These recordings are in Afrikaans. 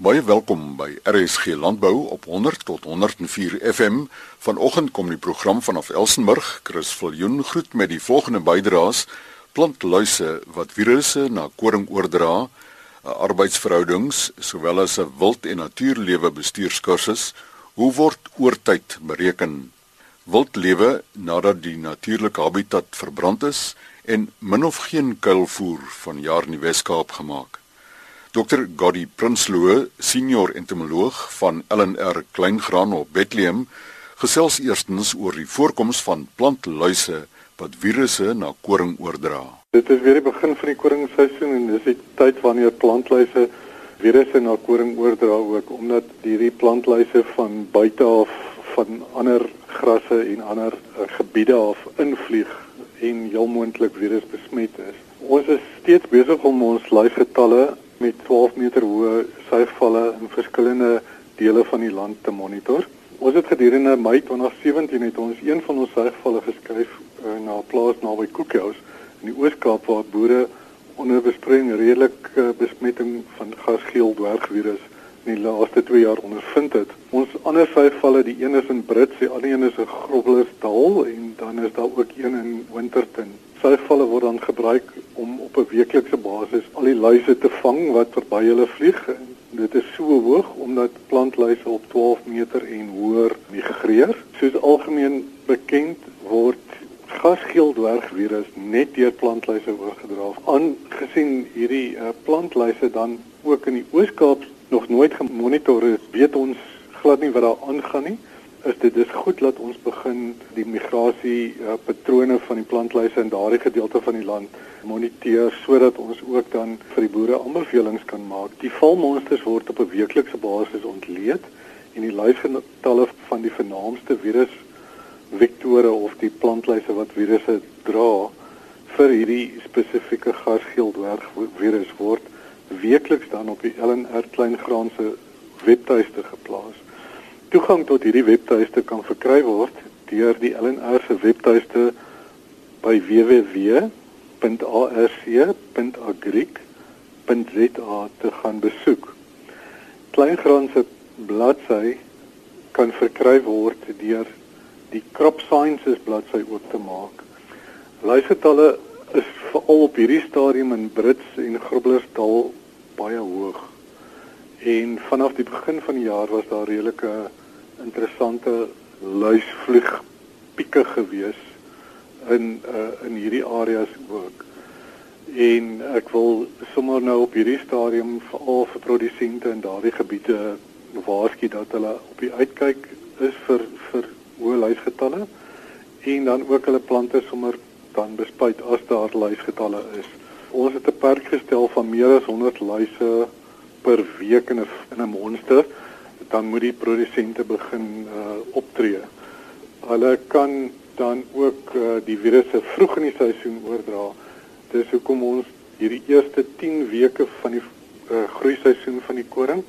Baie welkom by RSG Landbou op 100 tot 104 FM. Vanoggend kom die program vanaf Elsenburg. Chris Viljoen groet met die volgende bydraes: Plantluise wat virusse na koring oordra, arbeidsverhoudings sowel as 'n wild en natuurlewe bestuurskursus. Hoe word oortyd bereken? Wildlewe nadat die natuurlike habitat verbrand is en min of geen kuilvoer van jaar in die Wes-Kaap gemaak. Dr. Godi Prinsloo, senior entomoloog van LNR Kleingraan op Bethlehem, gesels eerstens oor die voorkoms van plantluise wat virusse na koring oordra. Dit is weer die begin van die koringseisoen en dis die tyd wanneer plantluise virusse na koring oordra ook omdat hierdie plantluise van buite af van ander grasse en ander uh, gebiede af invlieg en heel moontlik virus besmet is. Ons is steeds besig om ons luisgetalle met 12 meter hoë suigvalle in verskillende dele van die land te monitor. Ons het gedurende Mei 2017 het ons een van ons suigvalle geskryf uh, na 'n plaas naby Koekhuis in die Oos-Kaap waar boere onder besproeiing redelik uh, besmetting van gasgeel dwergvirus in die laaste 2 jaar ondervind het. Ons ander suigvalle, die een is in Brits, die ander een is in Groblersdal en dan is daar ook een in Winterton. Suigvalle word dan gebruik om op 'n weeklikse basis al die luise te vang wat verby hulle vlieg. Dit is so hoog omdat plantluise op 12 meter en hoër migreer. Soos algemeen bekend word gasgeel dwergvirus net deur plantluise oorgedra. Aangesien hierdie uh, plantluise dan ook in die Oos-Kaap nog nooit gemonitor is, weet ons glad nie wat daar aangaan nie is dit dis goed dat ons begin die migrasie uh, patrone van die plantluise in daardie gedeelte van die land moniteer sodat ons ook dan vir die boere aanbevelings kan maak. Die valmonsters word op 'n weeklikse basis ontleed en die luisgetalle van die vernaamste virus vektore of die plantluise wat virusse dra vir hierdie spesifieke gasgeeldwerg virus word weekliks dan op die LNR kleingraanse webtuiste geplaas. Toegang tot hierdie webtuiste kan verkry word deur die LNR se webtuiste by www.arc.agric.za te gaan besoek. Kleingraan se bladsy kan verkry word deur die Crop Sciences bladsy oop te maak. Luisgetalle is veral op hierdie stadium in Brits en Groblersdal baie hoog. En vanaf die begin van die jaar was daar redelike interessante luisvlieg pieke gewees in uh, in hierdie areas ook. En ek wil sommer nou op hierdie stadium veral vir produsente in daardie gebiede waarsku dat hulle op die uitkyk is vir vir hoë luisgetalle en dan ook hulle plante sommer dan bespuit as daar luisgetalle is. Ons het 'n perk gestel van meer as 100 luise per week in 'n in 'n monster dan moet die produsente begin uh, optree. Hulle kan dan ook uh, die virusse vroeg in die seisoen oordra. Dis hoekom ons hierdie eerste 10 weke van die uh, groei seisoen van die koring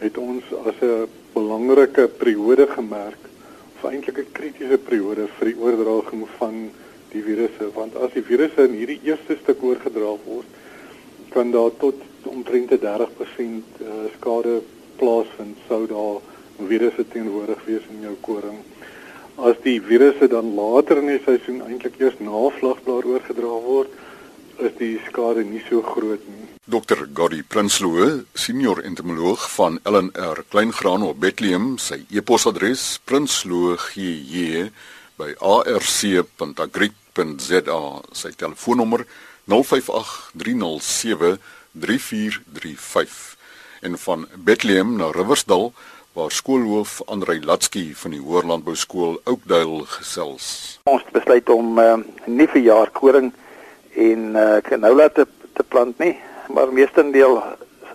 het ons as 'n belangrike periode gemerk, of eintlik 'n kritiese periode vir die oordraging van die virusse, want as die virusse in hierdie eerste stuk oorgedra word, kan daar tot omtrent 30% skade plaasvind, sou daar virusse teenwoordig wees in jou koring. As die virusse dan later in die seisoen eintlik eers na vlagblaar oorgedra word, is die skade nie so groot nie. Dr. Godi Prinsloo, senior entomoloog van LNR Kleingraan op Bethlehem, sy e-posadres prinsloo.gj by arc.agric.za, sy telefoonnommer 058 307 3435 en van Bethlehem na Riversdal waar skoolhoof Andrei Latsky van die Hoërlandbou skool Oakdale gesels. Ons het besluit om uh, nie vir jaar koring en uh, canola te te plant nie, maar meestendeel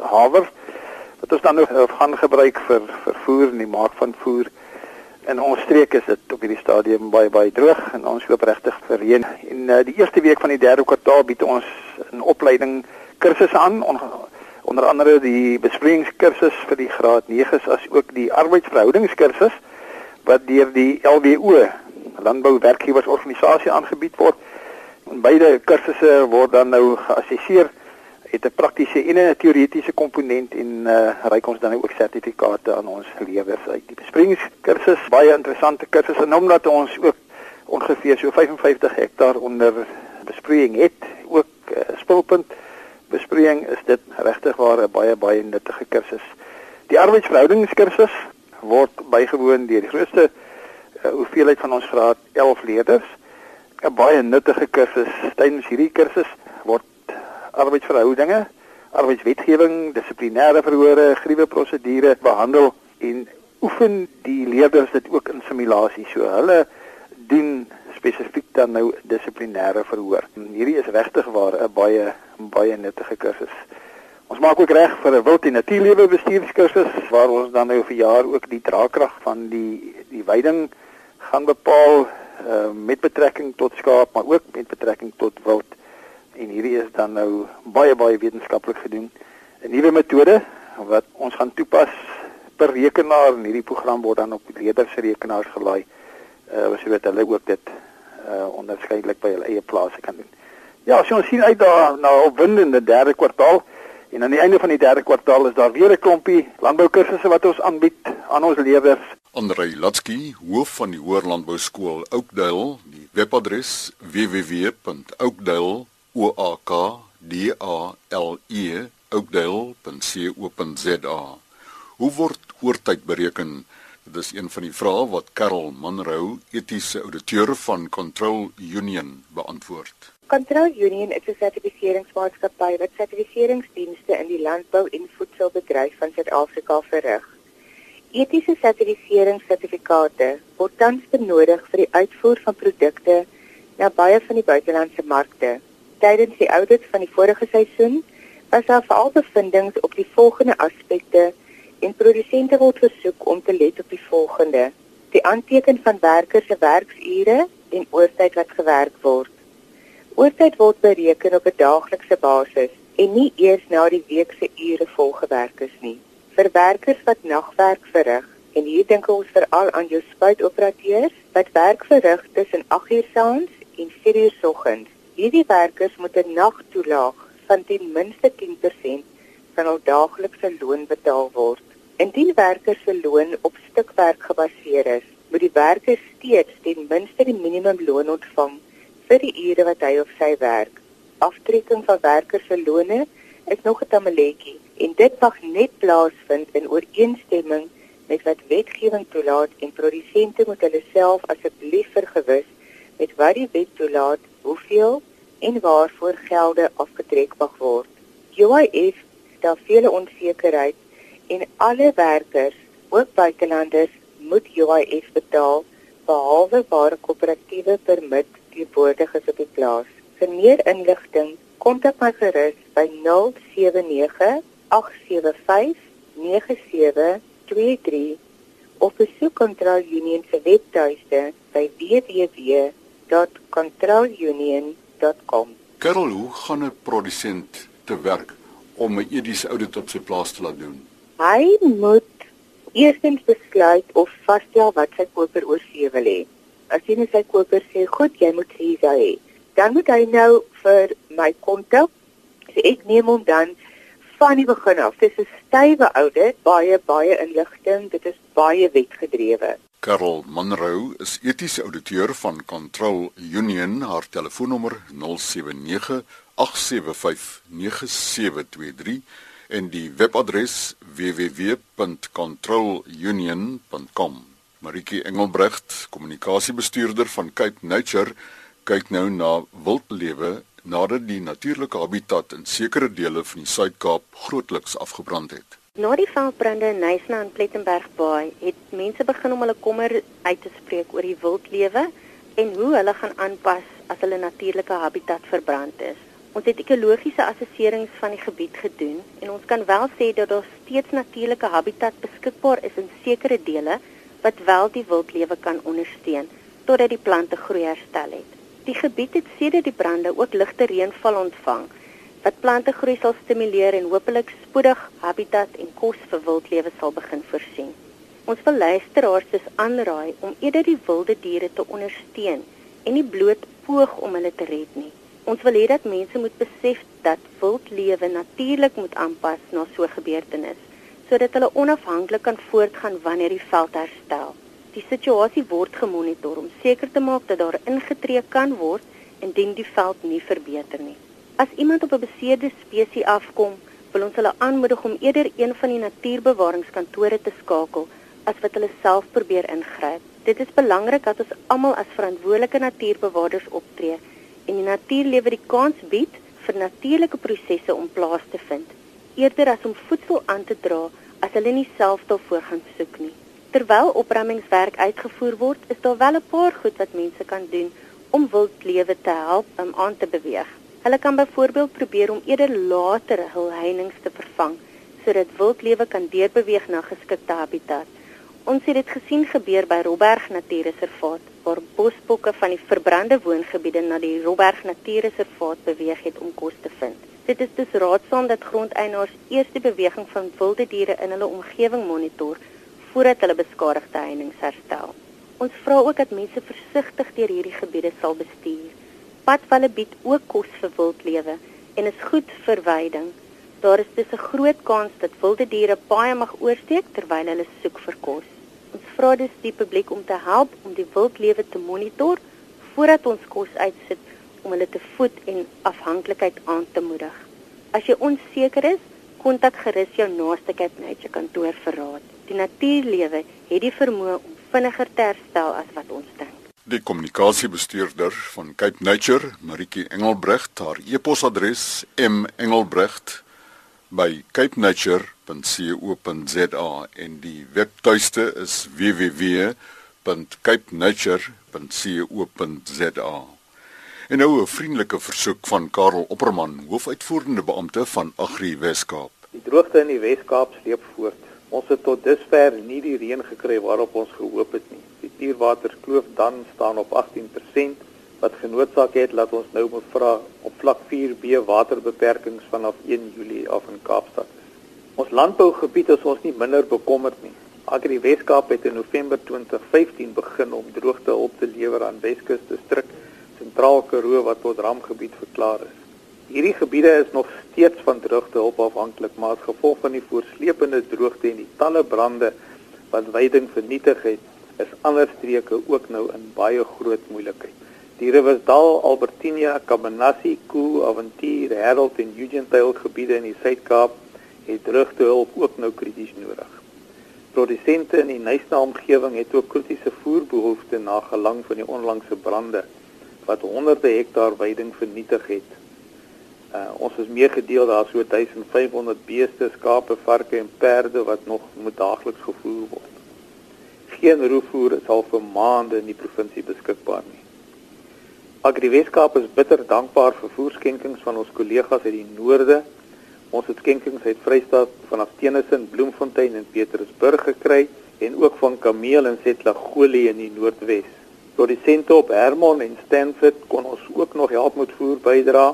haver wat ons dan nog uh, gaan gebruik vir vir voer en die maak van voer. In ons streek is dit op hierdie stadium baie baie droog en ons hoop regtig vir reën. En uh, die eerste week van die derde kwartaal bied ons 'n opleiding kursusse aan onder andere die besproeiingskursus vir die graad 9s as ook die arbeidsverhoudingskursus wat deur die LWO Landbou Werkgewersorganisasie aangebied word. En beide kursusse word dan nou geassesseer het 'n praktiese en 'n teoretiese komponent en uh reik ons dan ook sertifikate aan ons leerders uit. Die besproeiingskursus baie interessante kursus en omdat ons ook ongeveer so 55 hektaar onder besproeiing het, ook uh, spulpunt besproeiing is dit regtig waar 'n baie baie nuttige kursus. Die arbeidsverhoudingskursus word bygewoon deur die grootste uh, hoeveelheid van ons graad 11 leerders. 'n Baie nuttige kursus. Tydens hierdie kursus word arbeidsverhoudinge, arbeidswetgewing, dissiplinêre verhore, gruwe prosedure behandel en oefen die leerders dit ook in simulasie. So hulle doen spesifiek dan nou dissiplinêre verhoor. Hierdie is regtig waar 'n baie baie nuttige kursus. Ons maak ook reg vir 'n wild en natuurlewe bestuurskursus waar ons dan nou vir jaar ook die draagkrag van die die veiding gaan bepaal uh, met betrekking tot skaap, maar ook met betrekking tot wild. En hierdie is dan nou baie baie wetenskaplik gedoen. 'n Nuwe metode wat ons gaan toepas per rekenaar en hierdie program word dan op leerders se rekenaars gelaai. Uh sodat hulle ook dit uh onderskeidelik by hulle eie plase kan doen. Ja, so ons sien uit daar na 'n opwindende derde kwartaal en aan die einde van die derde kwartaal is daar weer 'n klompie landboukursusse wat ons aanbied aan ons leerders. Andrei Latsky, hoof van die Hoër Landbou Skool Oakdale, die webadres www.oakdale.oakdale oakdale.co.za. Hoe word oortyd bereken? Dit is een van die vrae wat Karel Manrou, etiese ouditeur van Control Union, beantwoord. Control Union is 'n sertifiseringsmaatskappy wat sertifiseringsdienste in die landbou en voedselbedryf van Suid-Afrika verrig. Etiese sertifiseringssertifikate word tans benodig vir die uitvoer van produkte na baie van die buitelandse markte. Tydens die audit van die vorige seisoen was daar veral bevindinge op die volgende aspekte en produsente word versoek om te let op die volgende: die aanteken van werkers se werksure en oortyd wat gewerk word. Oortyd word bereken op 'n daaglikse basis en nie eers na die week se ure volgewerk is nie. Vir werkers wat nagwerk verrig en hier dink ons veral aan jou spuitoperateurs wat werk verrig tussen 8uur saans en 4uur soggens. Hierdie werkers moet 'n nagtoelaag van ten minste 10% van hul daaglikse loon betaal word. Indien werkers se loon op stukwerk gebaseer is, werker steeds ten minste die minimumloon ontvang vir die ure wat hy of sy werk. Aftrekking van werkers se loone is nog 'n tamaletjie en dit mag net plaasvind in ooreenstemming met wat wetgewing toelaat en produsente moet hulle self asseblief vergewis met wat die wet toelaat, hoeveel en waarvoor gelde afgetrek mag word. UIF stel vele onsekerheid en alle werkers, ook buitelanders, moet UIF betaal behalwe waar koöperatiewe permit teenwoordig is op die plaas. Vir meer inligting, kontak my gerus by 079 875 9723 of besoek Control Union se webtuiste by www.controlunion.com. Karel, hoe gaan 'n produsent te werk om 'n etiese audit op sy plaas te laat doen? Hy moet eerstens besluit of vasstel wat sy koper oor see wil hê. As net sy koper sê, "Goed, jy moet hier hê," dan moet hy nou vir my kontak. So ek neem hom dan van die begin af. Dit is 'n stywe audit, baie baie inligting, dit is baie wetgedrewe. Karel Manrou is etiese ouditeur van Control Union. Haar telefoonnommer 079 875 9723 en die webadres www.controlunion.com. Maritjie Engelbrecht, kommunikasiebestuurder van Cape Nature, kyk nou na wildlewe nadat die natuurlike habitat in sekere dele van die Suid-Kaap grootliks afgebrand het. Na die veldbrande in Nysna en Plettenberg Baai het mense begin om hulle kommer uit te spreek oor die wildlewe en hoe hulle gaan aanpas as hulle natuurlike habitat verbrand is. Ons het ekologiese assesserings van die gebied gedoen en ons kan wel sê dat daar steeds natuurlike habitat beskikbaar is in sekere dele wat wel die wildlewe kan ondersteun totdat die plante groei herstel het. Die gebied het sedert die brande ook ligte reënval ontvang wat plante groei sal stimuleer en hopelik spoedig habitat en kos vir wildlewe sal begin voorsien. Ons wil luisteraars dus aanraai om eerder die wilde diere te ondersteun en nie bloot poog om hulle te red nie. Ons wil hê dat mense moet besef dat wildlewe natuurlik moet aanpas na so 'n gebeurtenis sodat hulle onafhanklik kan voortgaan wanneer die veld herstel. Die situasie word gemonitor om seker te maak dat daar ingetree kan word indien die veld nie verbeter nie. As iemand op 'n beseerde spesies afkom, wil ons hulle aanmoedig om eerder een van die natuurbewaringskantore te skakel as wat hulle self probeer ingryp. Dit is belangrik dat ons almal as verantwoordelike natuurbewaarders optree en die natuurlewe die kans bied vir natuurlike prosesse om plaas te vind, eerder as om voedsel aan te dra as hulle nie self daarvoor gaan soek nie. Terwyl opruimingswerk uitgevoer word, is daar wel 'n paar goed wat mense kan doen om wildlewe te help om aan te beweeg. Hulle kan byvoorbeeld probeer om eerder latere hul heininge te vervang sodat wildlewe kan deurbeweeg na geskikte habitat. Ons het dit gesien gebeur by Robberg Natuurreservaat waar bosbokke van die verbrande woongebiede na die Robberg Natuurreservaat beweeg het om kos te vind. Dit is dus raadsaam dat grondeienaars eers die beweging van wilde diere in hulle omgewing monitor voordat hulle beskadigde heininge herstel. Ons vra ook dat mense versigtig deur hierdie gebiede sal bestuur. Padvalle bied ook kos vir wildlewe en is goed vir veiding. Daar is dus 'n groot kans dat wilde diere baie mag oorsteek terwyl hulle soek vir kos. Ons vra dus die publiek om te help om die wildlewe te monitor voordat ons kos uitsit om hulle te voed en afhanklikheid aan te moedig. As jy onseker is, kontak gerus jou naaste Cape Nature kantoor vir raad. Die natuurlewe het die vermoë om vinniger te herstel as wat ons dink. Die kommunikasiebestuurder van Cape Nature, Maritjie Engelbrecht, haar e-posadres mengelbrecht@capenature.co.za en die webtuiste is www.capenature.co.za. En nou 'n vriendelike versoek van Karel Opperman, hoofuitvoerende beampte van Agri Weskaap. Die droogte in die Weskaap sleep voort. Ons het tot dusver nie die reën gekry waarop ons gehoop het nie. Die Tierwaterskloof dan staan op 18% wat genootsaak het dat ons nou moet vra op vlak 4B waterbeperkings vanaf 1 Julie af in Kaapstad. Ons landbougebied is ons nie minder bekommerd nie. Agri Weskaap het in November 2015 begin om droogte hulp te lewer aan Weskus distrik Sentraal Karoo wat tot rampgebied verklaar is. Hierdie gebiede is nog steeds van droogtehulp afhanklik, maar as gevolg van die voorsleepende droogte en die talle brande wat veiding vernietig het, is ander streke ook nou in baie groot moeilikheid. Die Riversdal, Albertinia, Kabanassi, Koo, Aventuur, Herald en Eugene gebiede in die Suid-Kaap het droogtehulp ook nou krities nodig. Produsente in die Nysna omgewing het ook kritiese voerbehoeftes na gelang van die onlangse brande wat honderde hektaar veiding vernietig het. Uh, ons is meegedeel daar so 1500 beeste, skape, varke en perde wat nog moet daagliks gevoer word. Geen roofvoer is al vir maande in die provinsie beskikbaar nie. Agri Weskaap is bitter dankbaar vir voerskenkings van ons kollegas uit die noorde. Ons het skenkings uit Vrystaat vanaf Tenison, Bloemfontein en Petersburg gekry en ook van Kameel en Setlagoli in die Noordwes. Produsente op Hermon en Stanford kon ons ook nog help met voer bydra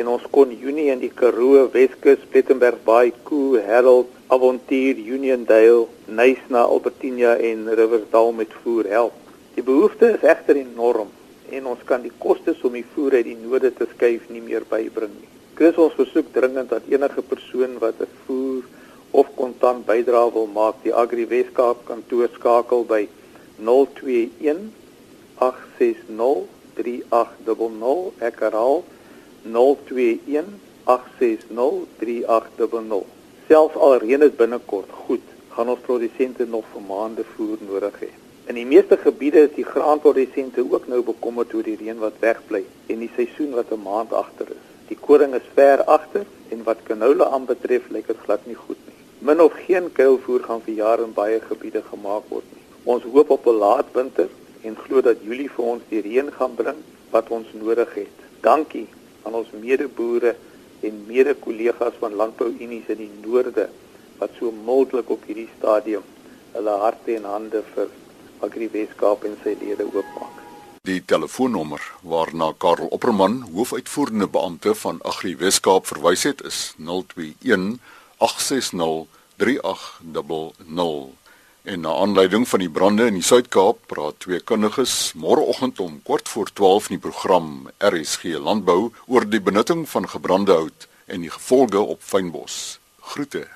en ons kon Junie in die Karoo, Weskus, Plettenberg Bay, Koo, Herald, Avontuur, Uniondale, Nysna, Albertinia en Riversdal met voer help. Die behoefte is egter enorm en ons kan die kostes om die voer uit die noorde te skuif nie meer bybring nie. Chris ons versoek dringend dat enige persoon wat 'n voer of kontant bydrae wil maak, die Agri Weskaap kantoor skakel by 021 860 3800 ek herhaal 021 0218603800. Selfs al reën dit binnekort, goed, gaan ons produsente nog vir maande voer nodig hê. In die meeste gebiede is die graanprodusente ook nou bekommerd oor die reën wat wegbly en die seisoen wat 'n maand agter is. Die koring is ver agter en wat canola aanbetref, lyk dit glad nie goed nie. Min of geen kuilvoer gaan vir jare in baie gebiede gemaak word nie. Ons hoop op 'n laat winter en glo dat Julie vir ons die reën gaan bring wat ons nodig het. Dankie aan ons medeboere en mede-kollegas van landbouunies in die noorde wat so mildelik op hierdie stadium hulle harte en hande vir Agri Weskaap en sy lede oopmaak. Die telefoonnommer waarna Karel Opperman, hoofuitvoerende beampte van Agri Weskaap verwys het is 021 860 3800. En na aanleiding van die brande in die Suid-Kaap praat twee kundiges môreoggend om kort voor 12 in die program RSG Landbou oor die benutting van gebrande hout en die gevolge op fynbos. Groete.